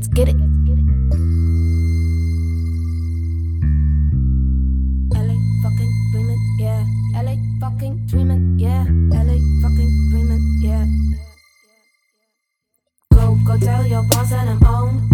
let's get it. LA fucking dreaming, yeah. LA fucking dreaming, yeah. LA fucking dreaming, yeah. Go, go tell your boss that I'm on.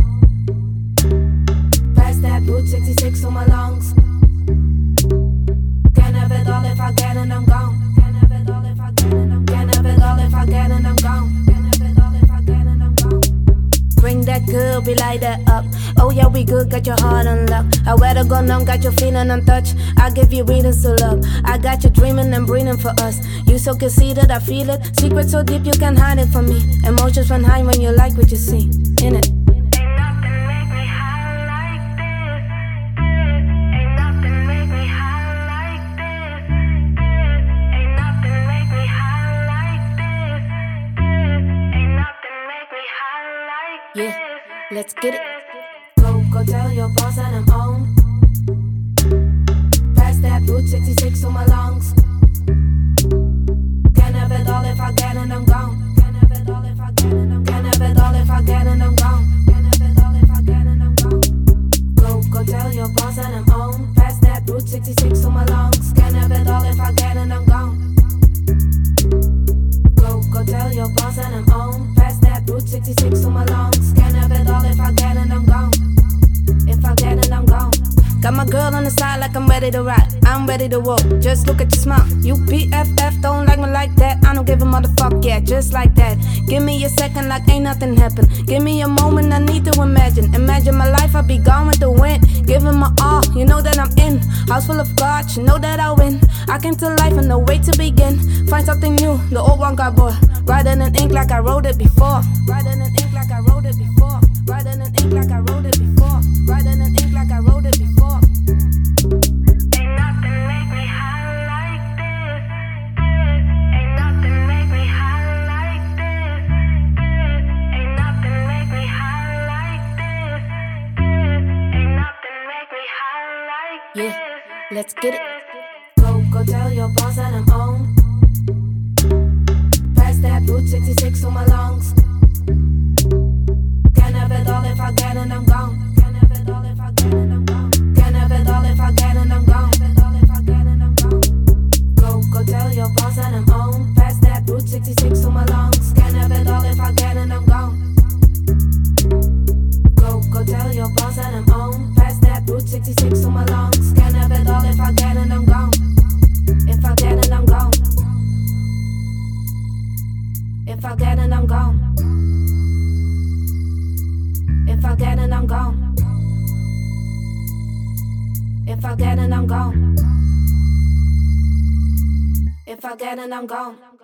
Good, we light that up. Oh yeah, we good, got your heart unlocked. I wear the go numb, got your feeling untouched. I give you reasons to love. I got you dreaming and breathing for us. You so conceited, I feel it. Secret so deep, you can't hide it from me. Emotions run high when you like what you see. In it. Yeah. Let's get it. Go, go tell your boss that I'm on. Pass that Route 66 on my lungs. Can't if I get it, I'm gone. Can't have it all if I get it, I'm gone. Go, go tell your boss that I'm on. Pass that Route 66 on my lungs. Ready to ride. I'm ready to walk. Just look at your smile. You BFF don't like me like that. I don't give a motherfuck, yeah, just like that. Give me a second like ain't nothing happened. Give me a moment I need to imagine. Imagine my life, I'll be gone with the wind. Giving my all, you know that I'm in. House full of God, you know that I win. I came to life and no way to begin. Find something new, the old one got bored. Writing in ink like I wrote it before. Writing in ink like I wrote it before. Writing in ink like I wrote it before. Writing in Yeah, let's get it. Go, go tell your boss that I'm on. Pass that Route 66 on my lungs. If I get it, I'm gone. If I get it, I'm gone. If I get it, I'm gone. If I get it, I'm gone.